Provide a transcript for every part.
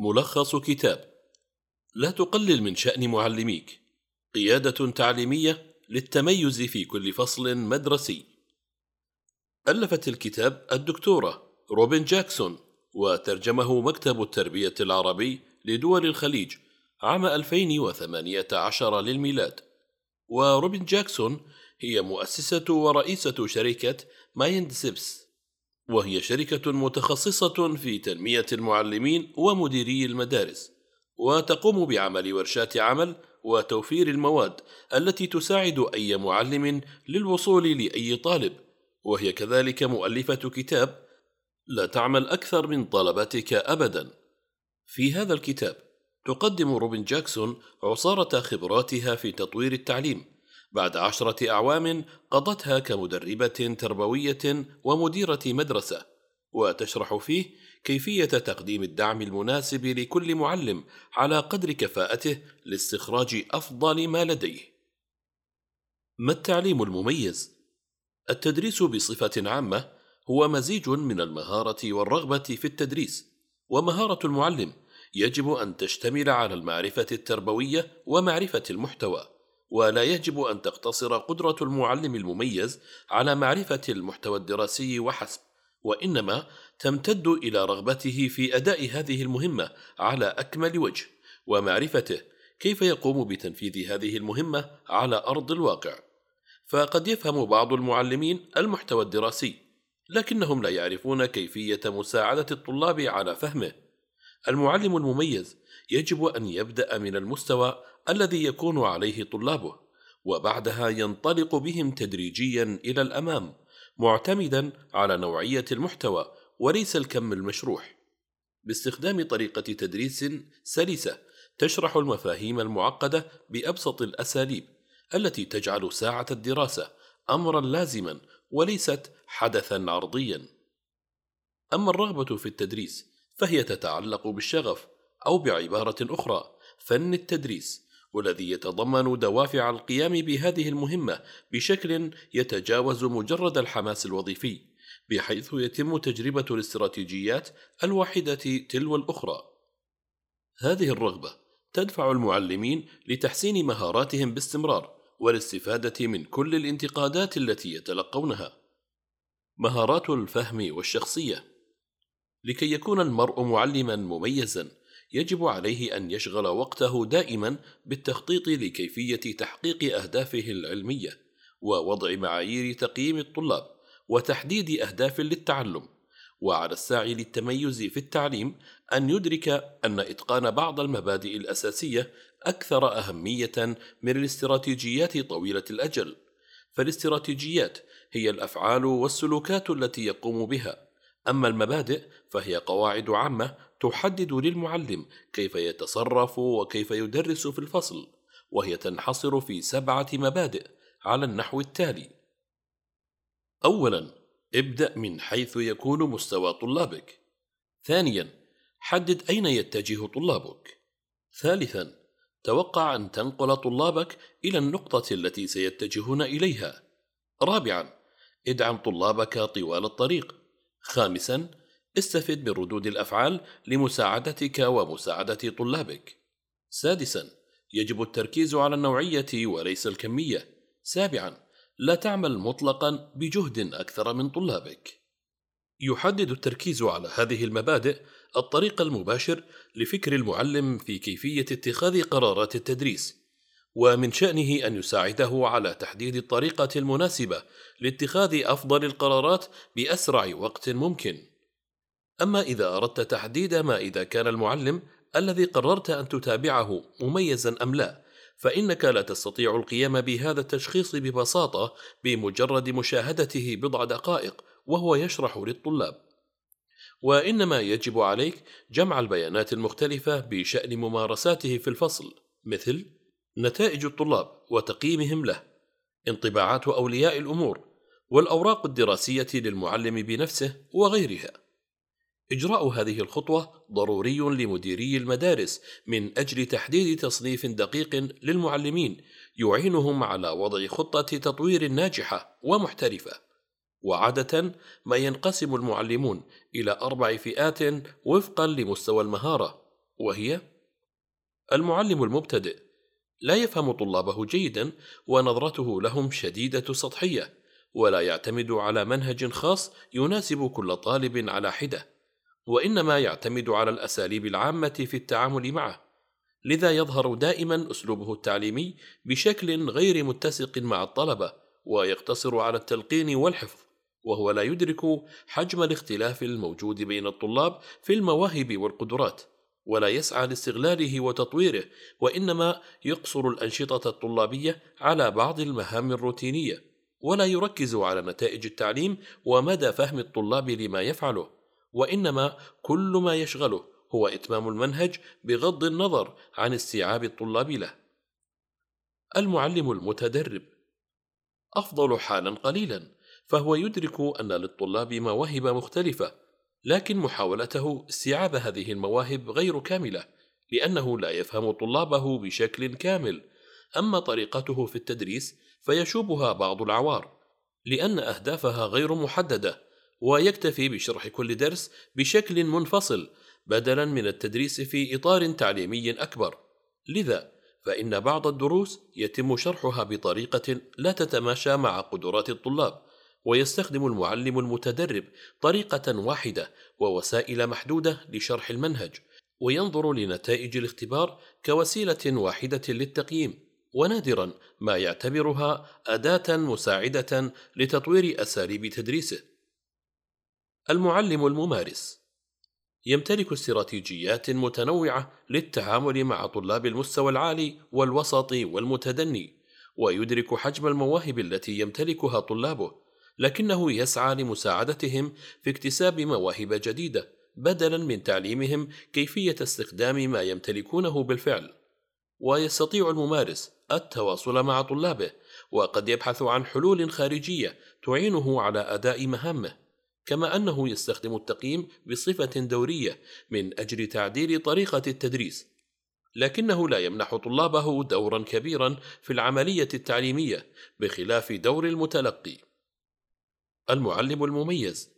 ملخص كتاب. لا تقلل من شأن معلميك. قيادة تعليمية للتميز في كل فصل مدرسي. ألفت الكتاب الدكتورة روبن جاكسون وترجمه مكتب التربية العربي لدول الخليج عام 2018 للميلاد. وروبن جاكسون هي مؤسسة ورئيسة شركة Mindsteps. وهي شركة متخصصة في تنمية المعلمين ومديري المدارس وتقوم بعمل ورشات عمل وتوفير المواد التي تساعد أي معلم للوصول لأي طالب وهي كذلك مؤلفة كتاب لا تعمل أكثر من طلبتك أبدا. في هذا الكتاب تقدم روبن جاكسون عصارة خبراتها في تطوير التعليم. بعد عشرة أعوام قضتها كمدربة تربوية ومديرة مدرسة وتشرح فيه كيفية تقديم الدعم المناسب لكل معلم على قدر كفاءته لاستخراج أفضل ما لديه. ما التعليم المميز؟ التدريس بصفة عامة هو مزيج من المهارة والرغبة في التدريس، ومهارة المعلم يجب أن تشتمل على المعرفة التربوية ومعرفة المحتوى. ولا يجب أن تقتصر قدرة المعلم المميز على معرفة المحتوى الدراسي وحسب، وإنما تمتد إلى رغبته في أداء هذه المهمة على أكمل وجه، ومعرفته كيف يقوم بتنفيذ هذه المهمة على أرض الواقع. فقد يفهم بعض المعلمين المحتوى الدراسي، لكنهم لا يعرفون كيفية مساعدة الطلاب على فهمه. المعلم المميز يجب أن يبدأ من المستوى الذي يكون عليه طلابه وبعدها ينطلق بهم تدريجيا إلى الأمام معتمدا على نوعية المحتوى وليس الكم المشروح. باستخدام طريقة تدريس سلسة تشرح المفاهيم المعقدة بأبسط الأساليب التي تجعل ساعة الدراسة امرا لازما وليست حدثا عرضيا. أما الرغبة في التدريس فهي تتعلق بالشغف أو بعبارة أخرى فن التدريس. والذي يتضمن دوافع القيام بهذه المهمة بشكل يتجاوز مجرد الحماس الوظيفي، بحيث يتم تجربة الاستراتيجيات الواحدة تلو الأخرى. هذه الرغبة تدفع المعلمين لتحسين مهاراتهم باستمرار والاستفادة من كل الانتقادات التي يتلقونها. مهارات الفهم والشخصية لكي يكون المرء معلما مميزا يجب عليه أن يشغل وقته دائما بالتخطيط لكيفية تحقيق أهدافه العلمية ووضع معايير تقييم الطلاب وتحديد أهداف للتعلم وعلى الساعي للتميز في التعليم أن يدرك أن إتقان بعض المبادئ الأساسية أكثر أهمية من الاستراتيجيات طويلة الأجل. فالاستراتيجيات هي الأفعال والسلوكات التي يقوم بها. أما المبادئ فهي قواعد عامة تحدد للمعلم كيف يتصرف وكيف يدرس في الفصل وهي تنحصر في سبعة مبادئ على النحو التالي. اولا ابدأ من حيث يكون مستوى طلابك. ثانيا حدد أين يتجه طلابك. ثالثا توقع أن تنقل طلابك إلى النقطة التي سيتجهون إليها. رابعا ادعم طلابك طوال الطريق. خامسا استفد من ردود الأفعال لمساعدتك ومساعدة طلابك. سادسا يجب التركيز على النوعية وليس الكمية. سابعا لا تعمل مطلقا بجهد أكثر من طلابك. يحدد التركيز على هذه المبادئ الطريق المباشر لفكر المعلم في كيفية اتخاذ قرارات التدريس ومن شأنه أن يساعده على تحديد الطريقة المناسبة لاتخاذ أفضل القرارات بأسرع وقت ممكن. أما إذا أردت تحديد ما إذا كان المعلم الذي قررت أن تتابعه مميزا أم لا فإنك لا تستطيع القيام بهذا التشخيص ببساطة بمجرد مشاهدته بضع دقائق وهو يشرح للطلاب. وإنما يجب عليك جمع البيانات المختلفة بشأن ممارساته في الفصل مثل نتائج الطلاب وتقييمهم له انطباعات أولياء الأمور والأوراق الدراسية للمعلم بنفسه وغيرها. إجراء هذه الخطوة ضروري لمديري المدارس من أجل تحديد تصنيف دقيق للمعلمين يعينهم على وضع خطة تطوير ناجحة ومحترفة. وعادة ما ينقسم المعلمون إلى أربع فئات وفقا لمستوى المهارة، وهي المعلم المبتدئ لا يفهم طلابه جيدا ونظرته لهم شديدة سطحية ولا يعتمد على منهج خاص يناسب كل طالب على حدة وإنما يعتمد على الأساليب العامة في التعامل معه لذا يظهر دائما أسلوبه التعليمي بشكل غير متسق مع الطلبة ويقتصر على التلقين والحفظ وهو لا يدرك حجم الاختلاف الموجود بين الطلاب في المواهب والقدرات ولا يسعى لاستغلاله وتطويره وإنما يقصر الأنشطة الطلابية على بعض المهام الروتينية ولا يركز على نتائج التعليم ومدى فهم الطلاب لما يفعله. وإنما كل ما يشغله هو إتمام المنهج بغض النظر عن استيعاب الطلاب له. المعلم المتدرب. أفضل حالا قليلا فهو يدرك أن للطلاب مواهب مختلفة لكن محاولته استيعاب هذه المواهب غير كاملة لأنه لا يفهم طلابه بشكل كامل. أما طريقته في التدريس فيشوبها بعض العوار لأن أهدافها غير محددة. ويكتفي بشرح كل درس بشكل منفصل بدلا من التدريس في إطار تعليمي أكبر. لذا فإن بعض الدروس يتم شرحها بطريقة لا تتماشى مع قدرات الطلاب ويستخدم المعلم المتدرب طريقة واحدة ووسائل محدودة لشرح المنهج وينظر لنتائج الاختبار كوسيلة واحدة للتقييم ونادرا ما يعتبرها أداة مساعدة لتطوير أساليب تدريسه. المعلم الممارس. يمتلك استراتيجيات متنوعة للتعامل مع طلاب المستوى العالي والوسط والمتدني ويدرك حجم المواهب التي يمتلكها طلابه لكنه يسعى لمساعدتهم في اكتساب مواهب جديدة بدلا من تعليمهم كيفية استخدام ما يمتلكونه بالفعل. ويستطيع الممارس التواصل مع طلابه وقد يبحث عن حلول خارجية تعينه على أداء مهامه. كما أنه يستخدم التقييم بصفة دورية من أجل تعديل طريقة التدريس لكنه لا يمنح طلابه دورا كبيرا في العملية التعليمية بخلاف دور المتلقي. المعلم المميز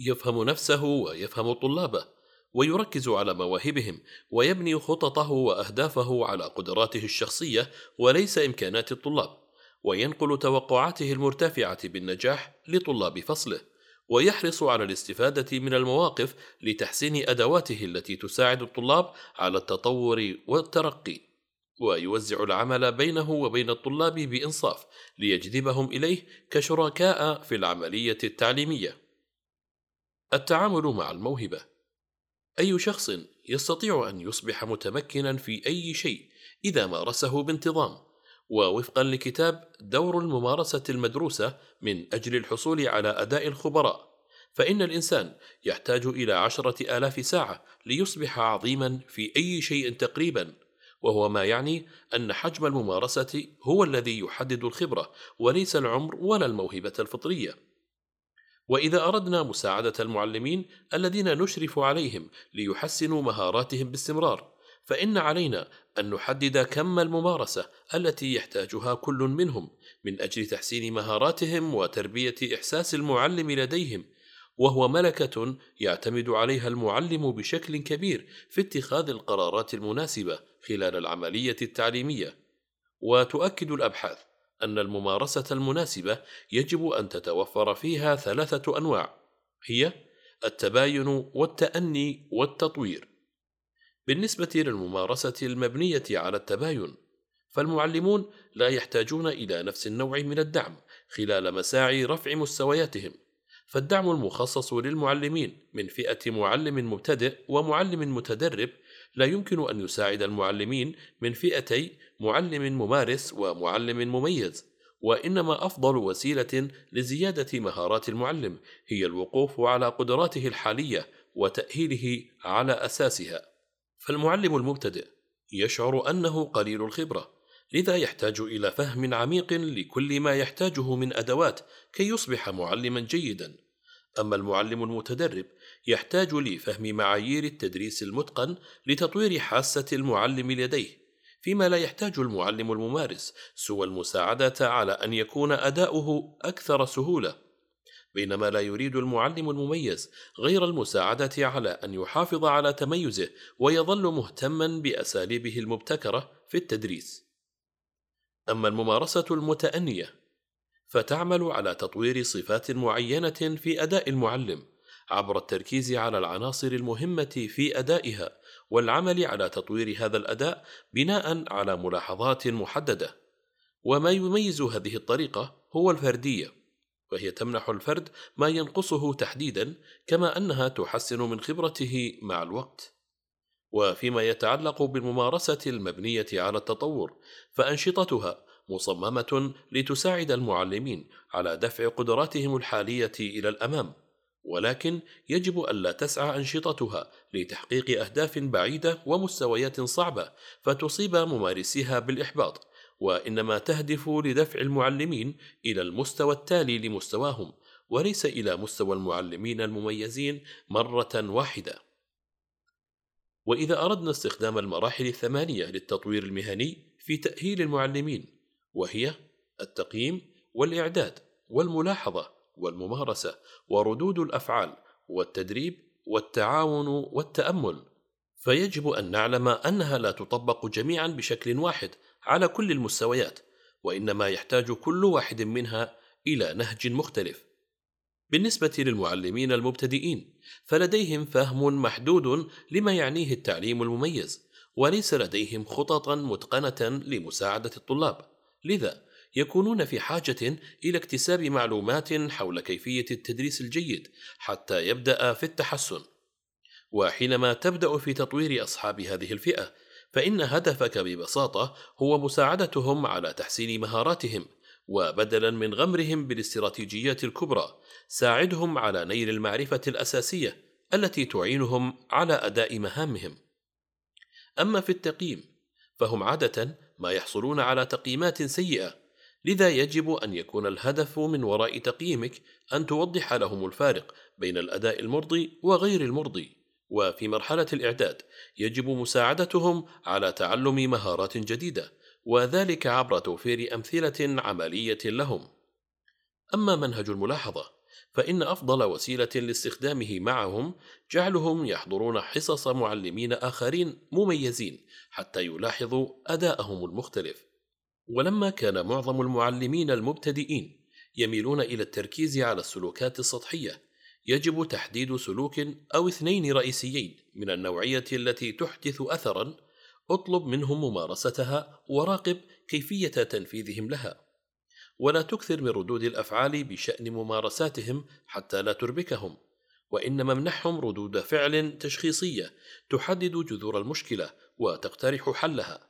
يفهم نفسه ويفهم طلابه ويركز على مواهبهم ويبني خططه وأهدافه على قدراته الشخصية وليس إمكانات الطلاب وينقل توقعاته المرتفعة بالنجاح لطلاب فصله. ويحرص على الاستفادة من المواقف لتحسين أدواته التي تساعد الطلاب على التطور والترقي ويوزع العمل بينه وبين الطلاب بإنصاف ليجذبهم إليه كشركاء في العملية التعليمية. التعامل مع الموهبة أي شخص يستطيع أن يصبح متمكنا في أي شيء إذا مارسه بانتظام ووفقا لكتاب دور الممارسة المدروسة من أجل الحصول على أداء الخبراء. فإن الإنسان يحتاج إلى عشرة آلاف ساعة ليصبح عظيما في أي شيء تقريبا وهو ما يعني أن حجم الممارسة هو الذي يحدد الخبرة وليس العمر ولا الموهبة الفطرية. وإذا أردنا مساعدة المعلمين الذين نشرف عليهم ليحسنوا مهاراتهم باستمرار فإن علينا أن نحدد كم الممارسة التي يحتاجها كل منهم من أجل تحسين مهاراتهم وتربية إحساس المعلم لديهم وهو ملكة يعتمد عليها المعلم بشكل كبير في اتخاذ القرارات المناسبة خلال العملية التعليمية. وتؤكد الأبحاث أن الممارسة المناسبة يجب أن تتوفر فيها ثلاثة أنواع هي التباين والتأني والتطوير. بالنسبة للممارسة المبنية على التباين فالمعلمون لا يحتاجون إلى نفس النوع من الدعم خلال مساعي رفع مستوياتهم فالدعم المخصص للمعلمين من فئة معلم مبتدئ ومعلم متدرب لا يمكن أن يساعد المعلمين من فئتي معلم ممارس ومعلم مميز وإنما أفضل وسيلة لزيادة مهارات المعلم هي الوقوف على قدراته الحالية وتأهيله على أساسها. فالمعلم المبتدئ يشعر أنه قليل الخبرة لذا يحتاج إلى فهم عميق لكل ما يحتاجه من أدوات كي يصبح معلما جيدا. أما المعلم المتدرب يحتاج لفهم معايير التدريس المتقن لتطوير حاسة المعلم لديه فيما لا يحتاج المعلم الممارس سوى المساعدة على أن يكون أداؤه أكثر سهولة. بينما لا يريد المعلم المميز غير المساعدة على أن يحافظ على تميزه ويظل مهتما بأساليبه المبتكرة في التدريس. أما الممارسة المتأنية فتعمل على تطوير صفات معينة في أداء المعلم عبر التركيز على العناصر المهمة في أدائها والعمل على تطوير هذا الأداء بناء على ملاحظات محددة. وما يميز هذه الطريقة هو الفردية وهي تمنح الفرد ما ينقصه تحديدا كما أنها تحسن من خبرته مع الوقت. وفيما يتعلق بالممارسة المبنية على التطور فأنشطتها مصممة لتساعد المعلمين على دفع قدراتهم الحالية إلى الأمام. ولكن يجب الا تسعى أنشطتها لتحقيق أهداف بعيدة ومستويات صعبة فتصيب ممارسيها بالإحباط. وإنما تهدف لدفع المعلمين إلى المستوى التالي لمستواهم وليس إلى مستوى المعلمين المميزين مرة واحدة. وإذا أردنا استخدام المراحل الثمانية للتطوير المهني في تأهيل المعلمين وهي التقييم والإعداد والملاحظة والممارسة وردود الأفعال والتدريب والتعاون والتأمل فيجب أن نعلم أنها لا تطبق جميعا بشكل واحد على كل المستويات وإنما يحتاج كل واحد منها إلى نهج مختلف. بالنسبة للمعلمين المبتدئين فلديهم فهم محدود لما يعنيه التعليم المميز وليس لديهم خططا متقنة لمساعدة الطلاب. لذا يكونون في حاجة إلى اكتساب معلومات حول كيفية التدريس الجيد حتى يبدأ في التحسن. وحينما تبدأ في تطوير أصحاب هذه الفئة فإن هدفك ببساطة هو مساعدتهم على تحسين مهاراتهم وبدلا من غمرهم بالاستراتيجيات الكبرى ساعدهم على نيل المعرفة الأساسية التي تعينهم على أداء مهامهم. أما في التقييم فهم عادة ما يحصلون على تقييمات سيئة لذا يجب أن يكون الهدف من وراء تقييمك أن توضح لهم الفارق بين الأداء المرضي وغير المرضي وفي مرحلة الإعداد يجب مساعدتهم على تعلم مهارات جديدة وذلك عبر توفير أمثلة عملية لهم. أما منهج الملاحظة فإن أفضل وسيلة لاستخدامه معهم جعلهم يحضرون حصص معلمين آخرين مميزين حتى يلاحظوا أداءهم المختلف. ولما كان معظم المعلمين المبتدئين يميلون إلى التركيز على السلوكات السطحية يجب تحديد سلوك أو اثنين رئيسيين من النوعية التي تحدث أثرا اطلب منهم ممارستها وراقب كيفية تنفيذهم لها. ولا تكثر من ردود الأفعال بشأن ممارساتهم حتى لا تربكهم وإنما امنحهم ردود فعل تشخيصية تحدد جذور المشكلة وتقترح حلها.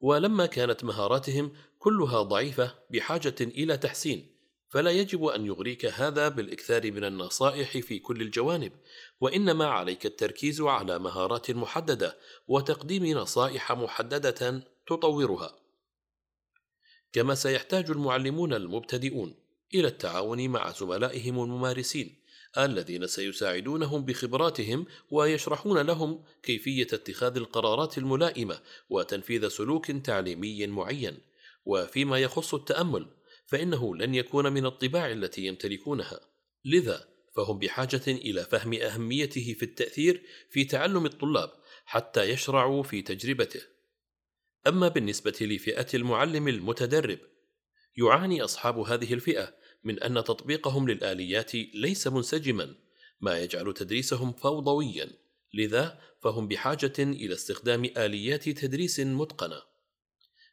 ولما كانت مهاراتهم كلها ضعيفة بحاجة إلى تحسين فلا يجب أن يغريك هذا بالإكثار من النصائح في كل الجوانب وإنما عليك التركيز على مهارات محددة وتقديم نصائح محددة تطورها. كما سيحتاج المعلمون المبتدئون إلى التعاون مع زملائهم الممارسين الذين سيساعدونهم بخبراتهم ويشرحون لهم كيفية اتخاذ القرارات الملائمة وتنفيذ سلوك تعليمي معين وفيما يخص التأمل فإنه لن يكون من الطباع التي يمتلكونها. لذا فهم بحاجة إلى فهم أهميته في التأثير في تعلم الطلاب حتى يشرعوا في تجربته. أما بالنسبة لفئة المعلم المتدرب يعاني أصحاب هذه الفئة من أن تطبيقهم للآليات ليس منسجما ما يجعل تدريسهم فوضويا. لذا فهم بحاجة إلى استخدام آليات تدريس متقنة.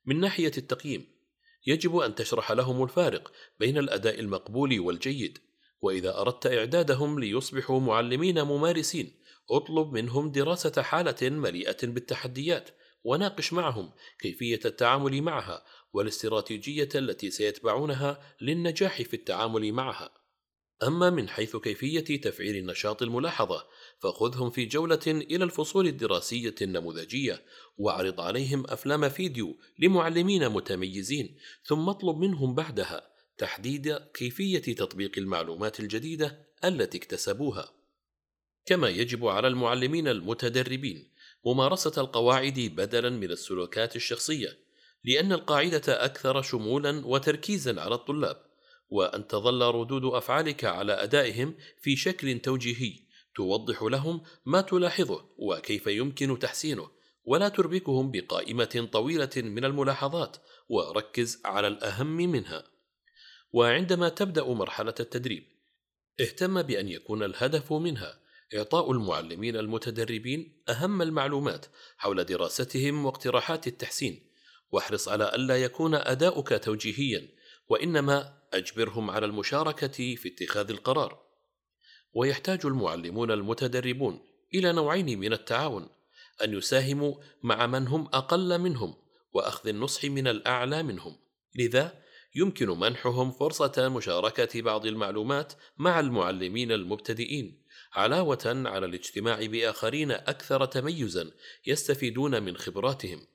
من ناحية التقييم يجب أن تشرح لهم الفارق بين الأداء المقبول والجيد وإذا أردت إعدادهم ليصبحوا معلمين ممارسين. اطلب منهم دراسة حالة مليئة بالتحديات وناقش معهم كيفية التعامل معها والاستراتيجية التي سيتبعونها للنجاح في التعامل معها. أما من حيث كيفية تفعيل نشاط الملاحظة فخذهم في جولة إلى الفصول الدراسية النموذجية واعرض عليهم أفلام فيديو لمعلمين متميزين ثم اطلب منهم بعدها تحديد كيفية تطبيق المعلومات الجديدة التي اكتسبوها. كما يجب على المعلمين المتدربين ممارسة القواعد بدلا من السلوكات الشخصية لأن القاعدة أكثر شمولا وتركيزا على الطلاب. وأن تظل ردود أفعالك على أدائهم في شكل توجيهي توضح لهم ما تلاحظه وكيف يمكن تحسينه. ولا تربكهم بقائمة طويلة من الملاحظات وركز على الأهم منها. وعندما تبدأ مرحلة التدريب اهتم بأن يكون الهدف منها إعطاء المعلمين المتدربين أهم المعلومات حول دراستهم واقتراحات التحسين. واحرص على ألا يكون أداؤك توجيهيا وإنما أجبرهم على المشاركة في اتخاذ القرار. ويحتاج المعلمون المتدربون إلى نوعين من التعاون أن يساهموا مع من هم أقل منهم وأخذ النصح من الأعلى منهم. لذا يمكن منحهم فرصة مشاركة بعض المعلومات مع المعلمين المبتدئين علاوة على الاجتماع بآخرين أكثر تميزا يستفيدون من خبراتهم.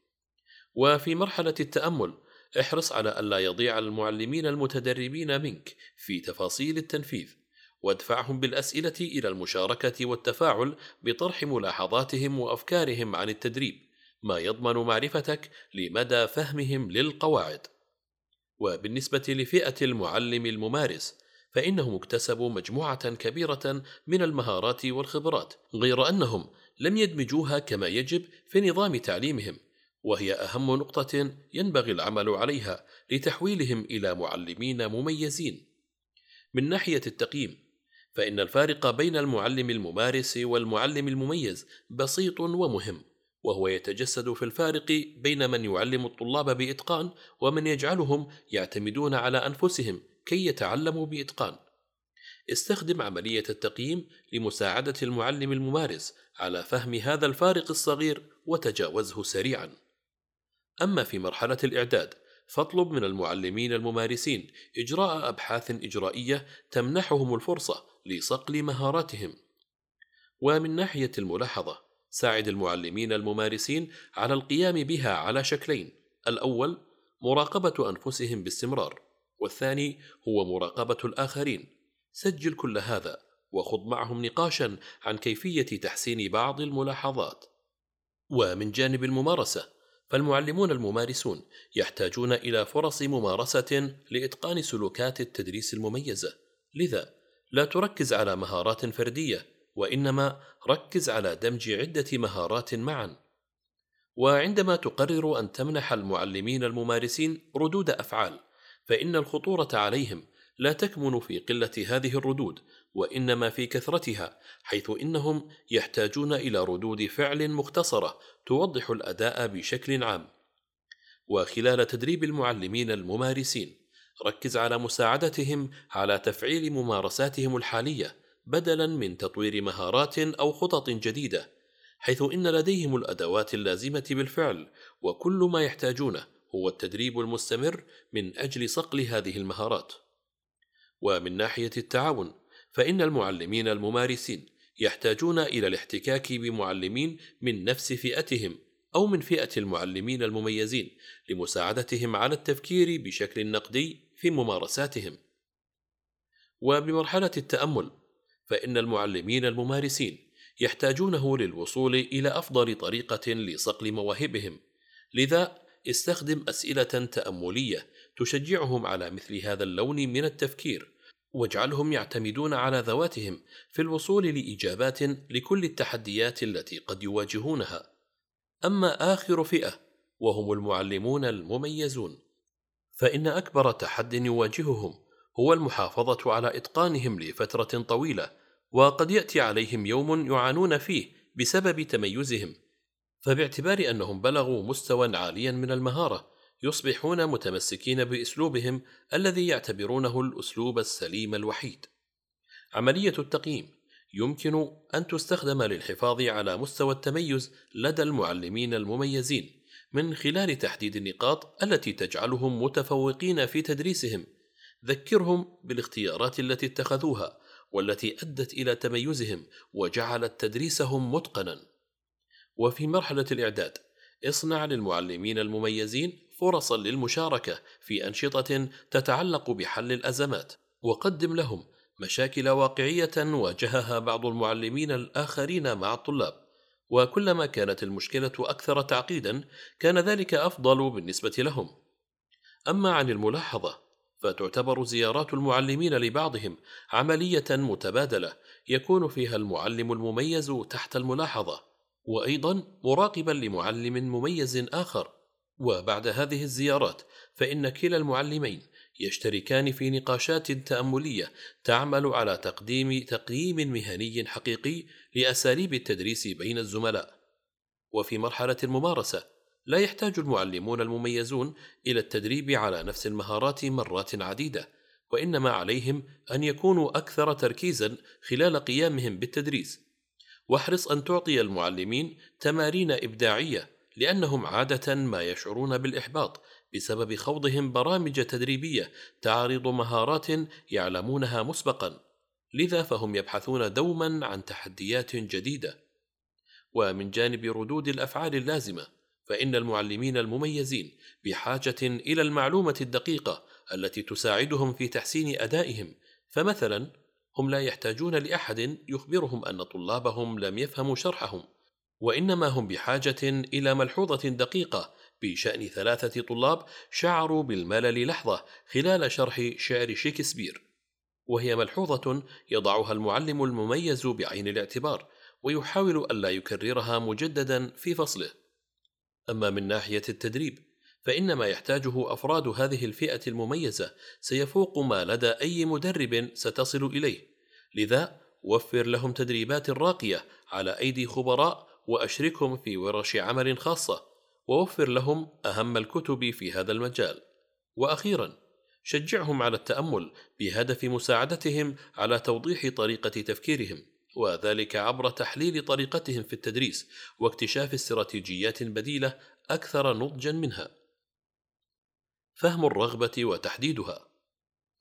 وفي مرحلة التأمل احرص على ألا يضيع المعلمين المتدربين منك في تفاصيل التنفيذ وادفعهم بالأسئلة إلى المشاركة والتفاعل بطرح ملاحظاتهم وأفكارهم عن التدريب ما يضمن معرفتك لمدى فهمهم للقواعد. وبالنسبة لفئة المعلم الممارس فإنهم اكتسبوا مجموعة كبيرة من المهارات والخبرات غير أنهم لم يدمجوها كما يجب في نظام تعليمهم. وهي أهم نقطة ينبغي العمل عليها لتحويلهم إلى معلمين مميزين. من ناحية التقييم، فإن الفارق بين المعلم الممارس والمعلم المميز بسيط ومهم، وهو يتجسد في الفارق بين من يعلم الطلاب بإتقان ومن يجعلهم يعتمدون على أنفسهم كي يتعلموا بإتقان. استخدم عملية التقييم لمساعدة المعلم الممارس على فهم هذا الفارق الصغير وتجاوزه سريعًا. أما في مرحلة الإعداد فاطلب من المعلمين الممارسين إجراء أبحاث إجرائية تمنحهم الفرصة لصقل مهاراتهم. ومن ناحية الملاحظة، ساعد المعلمين الممارسين على القيام بها على شكلين: الأول مراقبة أنفسهم باستمرار، والثاني هو مراقبة الآخرين. سجل كل هذا، وخض معهم نقاشا عن كيفية تحسين بعض الملاحظات. ومن جانب الممارسة، فالمعلمون الممارسون يحتاجون إلى فرص ممارسة لإتقان سلوكات التدريس المميزة، لذا لا تركز على مهارات فردية، وإنما ركز على دمج عدة مهارات معًا. وعندما تقرر أن تمنح المعلمين الممارسين ردود أفعال، فإن الخطورة عليهم لا تكمن في قلة هذه الردود، وإنما في كثرتها، حيث إنهم يحتاجون إلى ردود فعل مختصرة توضح الأداء بشكل عام. وخلال تدريب المعلمين الممارسين، ركز على مساعدتهم على تفعيل ممارساتهم الحالية بدلاً من تطوير مهارات أو خطط جديدة، حيث إن لديهم الأدوات اللازمة بالفعل، وكل ما يحتاجونه هو التدريب المستمر من أجل صقل هذه المهارات. ومن ناحية التعاون، فإن المعلمين الممارسين يحتاجون إلى الاحتكاك بمعلمين من نفس فئتهم أو من فئة المعلمين المميزين لمساعدتهم على التفكير بشكل نقدي في ممارساتهم. وبمرحلة التأمل، فإن المعلمين الممارسين يحتاجونه للوصول إلى أفضل طريقة لصقل مواهبهم، لذا استخدم أسئلة تأملية تشجعهم على مثل هذا اللون من التفكير واجعلهم يعتمدون على ذواتهم في الوصول لإجابات لكل التحديات التي قد يواجهونها. أما آخر فئة وهم المعلمون المميزون فإن أكبر تحد يواجههم هو المحافظة على إتقانهم لفترة طويلة وقد يأتي عليهم يوم يعانون فيه بسبب تميزهم. فباعتبار أنهم بلغوا مستوى عاليا من المهارة يصبحون متمسكين بأسلوبهم الذي يعتبرونه الأسلوب السليم الوحيد. عملية التقييم يمكن أن تستخدم للحفاظ على مستوى التميز لدى المعلمين المميزين من خلال تحديد النقاط التي تجعلهم متفوقين في تدريسهم. ذكرهم بالاختيارات التي اتخذوها والتي أدت إلى تميزهم وجعلت تدريسهم متقنا. وفي مرحلة الإعداد اصنع للمعلمين المميزين فرصا للمشاركة في أنشطة تتعلق بحل الأزمات. وقدم لهم مشاكل واقعية واجهها بعض المعلمين الآخرين مع الطلاب. وكلما كانت المشكلة أكثر تعقيدا كان ذلك أفضل بالنسبة لهم. أما عن الملاحظة فتعتبر زيارات المعلمين لبعضهم عملية متبادلة يكون فيها المعلم المميز تحت الملاحظة. وأيضا مراقبا لمعلم مميز آخر. وبعد هذه الزيارات فإن كلا المعلمين يشتركان في نقاشات تأملية تعمل على تقديم تقييم مهني حقيقي لأساليب التدريس بين الزملاء. وفي مرحلة الممارسة لا يحتاج المعلمون المميزون إلى التدريب على نفس المهارات مرات عديدة وإنما عليهم أن يكونوا أكثر تركيزا خلال قيامهم بالتدريس. واحرص أن تعطي المعلمين تمارين إبداعية لأنهم عادة ما يشعرون بالإحباط بسبب خوضهم برامج تدريبية تعرض مهارات يعلمونها مسبقا. لذا فهم يبحثون دوما عن تحديات جديدة. ومن جانب ردود الأفعال اللازمة فإن المعلمين المميزين بحاجة إلى المعلومة الدقيقة التي تساعدهم في تحسين أدائهم. فمثلا هم لا يحتاجون لأحد يخبرهم أن طلابهم لم يفهموا شرحهم وإنما هم بحاجة إلى ملحوظة دقيقة بشأن ثلاثة طلاب شعروا بالملل لحظة خلال شرح شعر شكسبير وهي ملحوظة يضعها المعلم المميز بعين الاعتبار ويحاول ألا يكررها مجددا في فصله. أما من ناحية التدريب فإن ما يحتاجه أفراد هذه الفئة المميزة سيفوق ما لدى أي مدرب ستصل إليه. لذا وفر لهم تدريبات راقية على أيدي خبراء وأشركهم في ورش عمل خاصة ووفر لهم أهم الكتب في هذا المجال. وأخيرا شجعهم على التأمل بهدف مساعدتهم على توضيح طريقة تفكيرهم وذلك عبر تحليل طريقتهم في التدريس واكتشاف استراتيجيات بديلة أكثر نضجا منها. فهم الرغبة وتحديدها.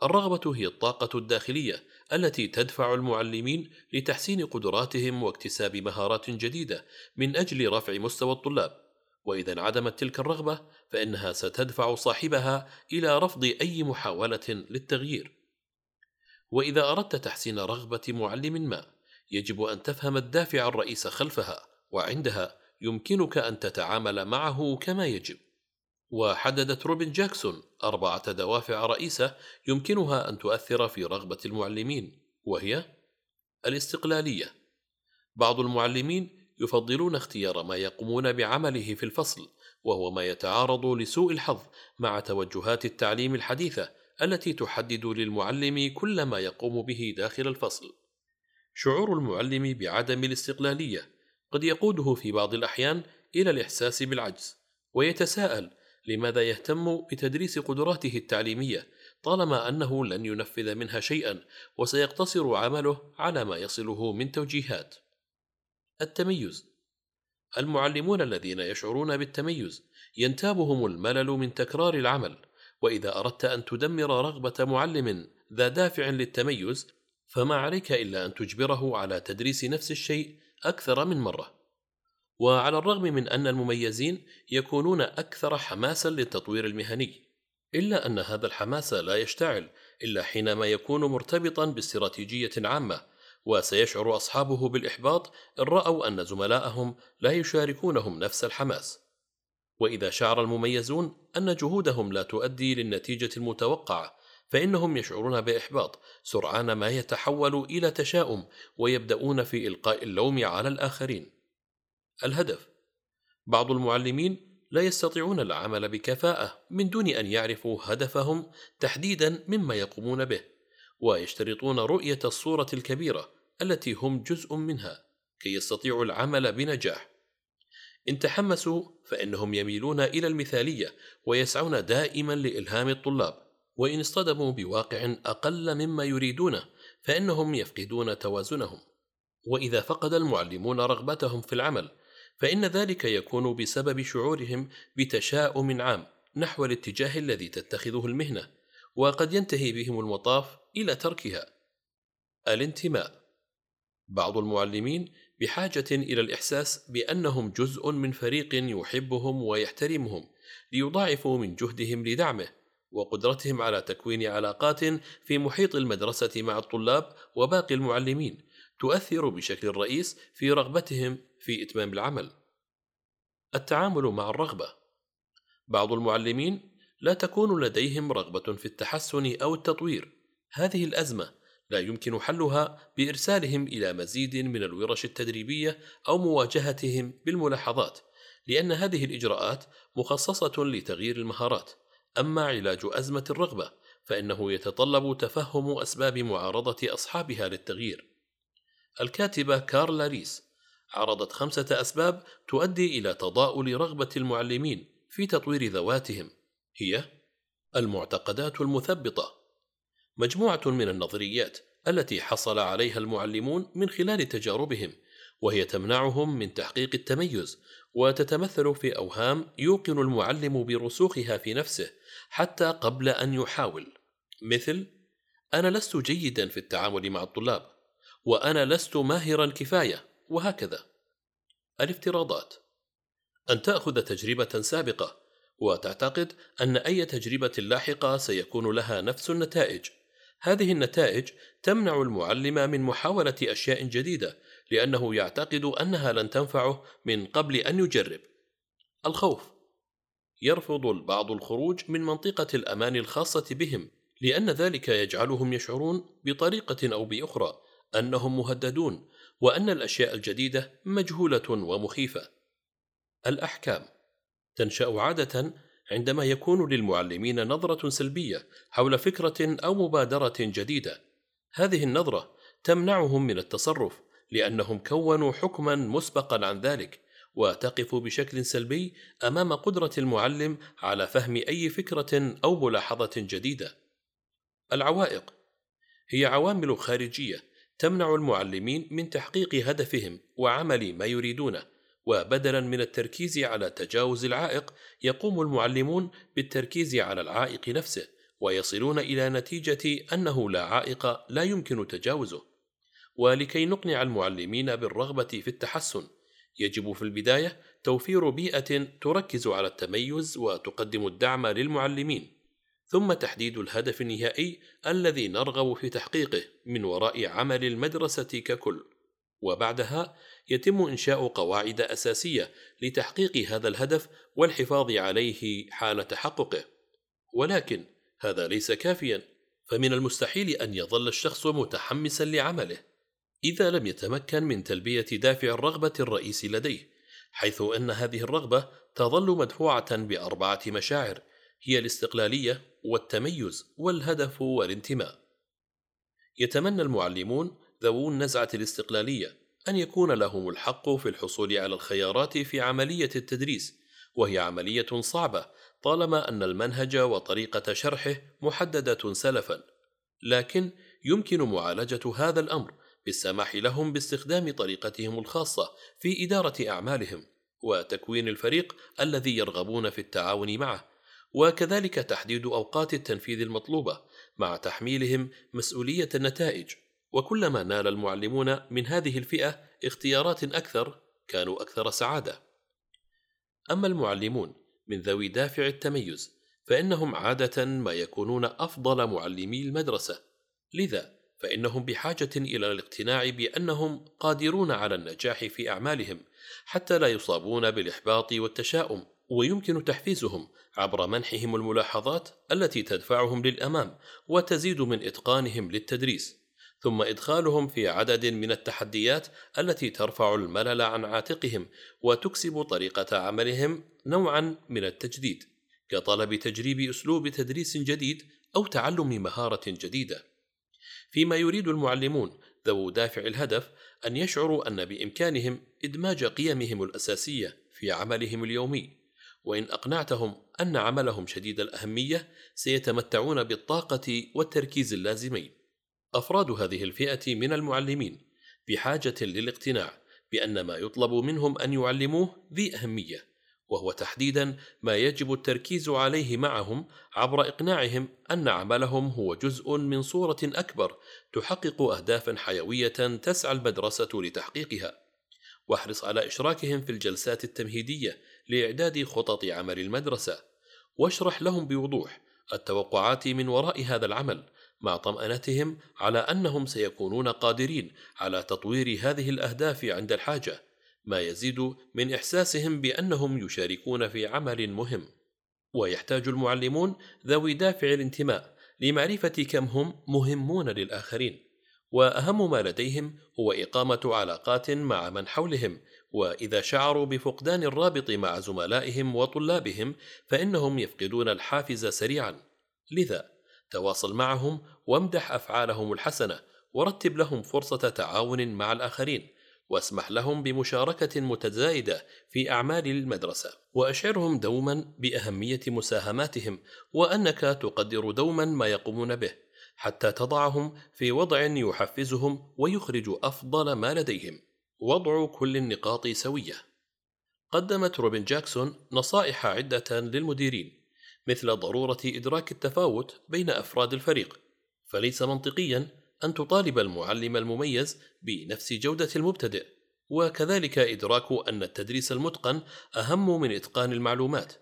الرغبة هي الطاقة الداخلية التي تدفع المعلمين لتحسين قدراتهم واكتساب مهارات جديدة من أجل رفع مستوى الطلاب. وإذا انعدمت تلك الرغبة فإنها ستدفع صاحبها إلى رفض أي محاولة للتغيير. وإذا أردت تحسين رغبة معلم ما يجب أن تفهم الدافع الرئيس خلفها وعندها يمكنك أن تتعامل معه كما يجب. وحددت روبن جاكسون أربعة دوافع رئيسة يمكنها أن تؤثر في رغبة المعلمين وهي الاستقلالية. بعض المعلمين يفضلون اختيار ما يقومون بعمله في الفصل وهو ما يتعارض لسوء الحظ مع توجهات التعليم الحديثة التي تحدد للمعلم كل ما يقوم به داخل الفصل. شعور المعلم بعدم الاستقلالية قد يقوده في بعض الأحيان إلى الإحساس بالعجز ويتساءل لماذا يهتم بتدريس قدراته التعليمية طالما أنه لن ينفذ منها شيئا وسيقتصر عمله على ما يصله من توجيهات. التميز. المعلمون الذين يشعرون بالتميز ينتابهم الملل من تكرار العمل وإذا أردت أن تدمر رغبة معلم ذا دافع للتميز فما عليك إلا أن تجبره على تدريس نفس الشيء أكثر من مرة. وعلى الرغم من أن المميزين يكونون أكثر حماسا للتطوير المهني إلا أن هذا الحماس لا يشتعل إلا حينما يكون مرتبطا باستراتيجية عامة وسيشعر أصحابه بالإحباط إن رأوا أن زملائهم لا يشاركونهم نفس الحماس وإذا شعر المميزون أن جهودهم لا تؤدي للنتيجة المتوقعة فإنهم يشعرون بإحباط سرعان ما يتحول إلى تشاؤم ويبدأون في إلقاء اللوم على الآخرين. الهدف: بعض المعلمين لا يستطيعون العمل بكفاءة من دون أن يعرفوا هدفهم تحديدا مما يقومون به، ويشترطون رؤية الصورة الكبيرة التي هم جزء منها كي يستطيعوا العمل بنجاح. إن تحمسوا فإنهم يميلون إلى المثالية ويسعون دائما لإلهام الطلاب وإن اصطدموا بواقع أقل مما يريدونه فإنهم يفقدون توازنهم وإذا فقد المعلمون رغبتهم في العمل فإن ذلك يكون بسبب شعورهم بتشاؤم عام نحو الاتجاه الذي تتخذه المهنة وقد ينتهي بهم المطاف إلى تركها. الانتماء. بعض المعلمين بحاجة إلى الإحساس بأنهم جزء من فريق يحبهم ويحترمهم ليضاعفوا من جهدهم لدعمه وقدرتهم على تكوين علاقات في محيط المدرسة مع الطلاب وباقي المعلمين تؤثر بشكل رئيس في رغبتهم في إتمام العمل. التعامل مع الرغبة. بعض المعلمين لا تكون لديهم رغبة في التحسن أو التطوير. هذه الأزمة لا يمكن حلها بإرسالهم إلى مزيد من الورش التدريبية أو مواجهتهم بالملاحظات لأن هذه الإجراءات مخصصة لتغيير المهارات. أما علاج أزمة الرغبة فإنه يتطلب تفهم أسباب معارضة أصحابها للتغيير. الكاتبة كارلا ريس عرضت خمسة أسباب تؤدي إلى تضاؤل رغبة المعلمين في تطوير ذواتهم. هي المعتقدات المثبطة. مجموعة من النظريات التي حصل عليها المعلمون من خلال تجاربهم وهي تمنعهم من تحقيق التميز وتتمثل في أوهام يوقن المعلم برسوخها في نفسه حتى قبل أن يحاول. مثل أنا لست جيدا في التعامل مع الطلاب وأنا لست ماهرا كفاية. وهكذا. الافتراضات. أن تأخذ تجربة سابقة وتعتقد أن أي تجربة لاحقة سيكون لها نفس النتائج. هذه النتائج تمنع المعلم من محاولة أشياء جديدة لأنه يعتقد أنها لن تنفعه من قبل أن يجرب. الخوف. يرفض البعض الخروج من منطقة الأمان الخاصة بهم لأن ذلك يجعلهم يشعرون بطريقة أو بأخرى أنهم مهددون وأن الأشياء الجديدة مجهولة ومخيفة. الأحكام تنشأ عادة عندما يكون للمعلمين نظرة سلبية حول فكرة أو مبادرة جديدة. هذه النظرة تمنعهم من التصرف لأنهم كونوا حكما مسبقا عن ذلك وتقف بشكل سلبي أمام قدرة المعلم على فهم أي فكرة أو ملاحظة جديدة. العوائق هي عوامل خارجية تمنع المعلمين من تحقيق هدفهم وعمل ما يريدونه وبدلا من التركيز على تجاوز العائق يقوم المعلمون بالتركيز على العائق نفسه ويصلون إلى نتيجة أنه لا عائق لا يمكن تجاوزه. ولكي نقنع المعلمين بالرغبة في التحسن يجب في البداية توفير بيئة تركز على التميز وتقدم الدعم للمعلمين. ثم تحديد الهدف النهائي الذي نرغب في تحقيقه من وراء عمل المدرسة ككل. وبعدها يتم إنشاء قواعد أساسية لتحقيق هذا الهدف والحفاظ عليه حال تحققه. ولكن هذا ليس كافيا فمن المستحيل أن يظل الشخص متحمسا لعمله. إذا لم يتمكن من تلبية دافع الرغبة الرئيسي لديه حيث أن هذه الرغبة تظل مدفوعة بأربعة مشاعر هي الاستقلالية والتميز والهدف والانتماء. يتمنى المعلمون ذوو النزعة الاستقلالية أن يكون لهم الحق في الحصول على الخيارات في عملية التدريس، وهي عملية صعبة طالما أن المنهج وطريقة شرحه محددة سلفا، لكن يمكن معالجة هذا الأمر بالسماح لهم باستخدام طريقتهم الخاصة في إدارة أعمالهم، وتكوين الفريق الذي يرغبون في التعاون معه، وكذلك تحديد أوقات التنفيذ المطلوبة مع تحميلهم مسؤولية النتائج وكلما نال المعلمون من هذه الفئة اختيارات أكثر كانوا أكثر سعادة. أما المعلمون من ذوي دافع التميز فإنهم عادة ما يكونون أفضل معلمي المدرسة، لذا فإنهم بحاجة إلى الاقتناع بأنهم قادرون على النجاح في أعمالهم حتى لا يصابون بالإحباط والتشاؤم، ويمكن تحفيزهم عبر منحهم الملاحظات التي تدفعهم للأمام وتزيد من إتقانهم للتدريس. ثم إدخالهم في عدد من التحديات التي ترفع الملل عن عاتقهم وتكسب طريقة عملهم نوعا من التجديد كطلب تجريب أسلوب تدريس جديد أو تعلم مهارة جديدة. فيما يريد المعلمون ذو دافع الهدف أن يشعروا أن بإمكانهم إدماج قيمهم الأساسية في عملهم اليومي، وإن أقنعتهم أن عملهم شديد الأهمية سيتمتعون بالطاقة والتركيز اللازمين. أفراد هذه الفئة من المعلمين بحاجة للاقتناع بأن ما يطلب منهم أن يعلموه ذي أهمية، وهو تحديدا ما يجب التركيز عليه معهم عبر إقناعهم أن عملهم هو جزء من صورة أكبر تحقق أهدافا حيوية تسعى المدرسة لتحقيقها. واحرص على إشراكهم في الجلسات التمهيدية لإعداد خطط عمل المدرسة، واشرح لهم بوضوح التوقعات من وراء هذا العمل مع طمأنتهم على أنهم سيكونون قادرين على تطوير هذه الأهداف عند الحاجة، ما يزيد من إحساسهم بأنهم يشاركون في عمل مهم. ويحتاج المعلمون ذوي دافع الانتماء لمعرفة كم هم مهمون للآخرين وأهم ما لديهم هو إقامة علاقات مع من حولهم وإذا شعروا بفقدان الرابط مع زملائهم وطلابهم فإنهم يفقدون الحافز سريعا. لذا تواصل معهم وامدح أفعالهم الحسنة ورتب لهم فرصة تعاون مع الآخرين واسمح لهم بمشاركة متزايدة في أعمال المدرسة. وأشعرهم دوما بأهمية مساهماتهم وأنك تقدر دوما ما يقومون به حتى تضعهم في وضع يحفزهم ويخرج أفضل ما لديهم. وضع كل النقاط سوية. قدمت روبن جاكسون نصائح عدة للمديرين مثل ضرورة إدراك التفاوت بين أفراد الفريق فليس منطقيا أن تطالب المعلم المميز بنفس جودة المبتدئ وكذلك إدراك أن التدريس المتقن أهم من إتقان المعلومات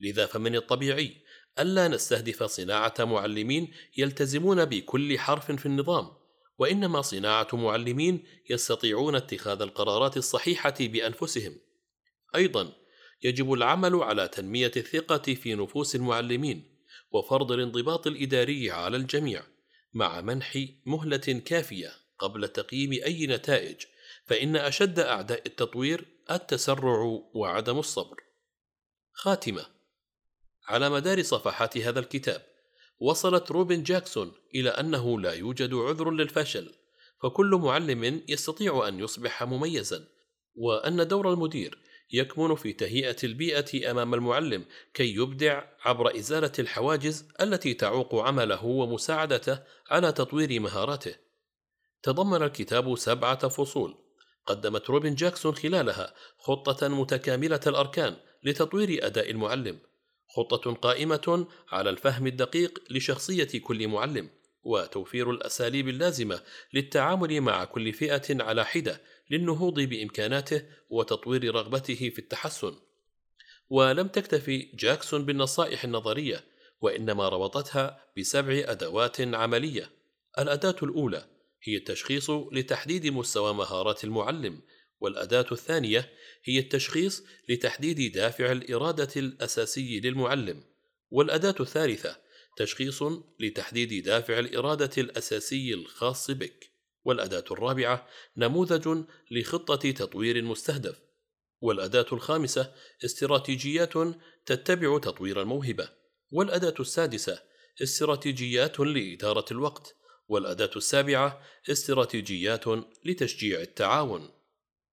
لذا فمن الطبيعي ألا نستهدف صناعة معلمين يلتزمون بكل حرف في النظام. وإنما صناعة معلمين يستطيعون اتخاذ القرارات الصحيحة بأنفسهم أيضا يجب العمل على تنمية الثقة في نفوس المعلمين وفرض الانضباط الإداري على الجميع مع منح مهلة كافية قبل تقييم أي نتائج فإن أشد أعداء التطوير التسرع وعدم الصبر. خاتمة على مدار صفحات هذا الكتاب وصلت روبن جاكسون إلى أنه لا يوجد عذر للفشل فكل معلم يستطيع أن يصبح مميزا وأن دور المدير يكمن في تهيئة البيئة أمام المعلم كي يبدع عبر إزالة الحواجز التي تعوق عمله ومساعدته على تطوير مهاراته. تضمن الكتاب سبعة فصول، قدمت روبن جاكسون خلالها خطة متكاملة الأركان لتطوير أداء المعلم، خطة قائمة على الفهم الدقيق لشخصية كل معلم، وتوفير الأساليب اللازمة للتعامل مع كل فئة على حدة للنهوض بإمكاناته وتطوير رغبته في التحسن. ولم تكتفي جاكسون بالنصائح النظرية وإنما ربطتها بسبع أدوات عملية. الأداة الأولى هي التشخيص لتحديد مستوى مهارات المعلم والأداة الثانية هي التشخيص لتحديد دافع الإرادة الأساسي للمعلم. والأداة الثالثة تشخيص لتحديد دافع الإرادة الأساسي الخاص بك. والأداة الرابعة نموذج لخطة تطوير مستهدف. والأداة الخامسة استراتيجيات تتبع تطوير الموهبة. والأداة السادسة استراتيجيات لإدارة الوقت. والأداة السابعة استراتيجيات لتشجيع التعاون.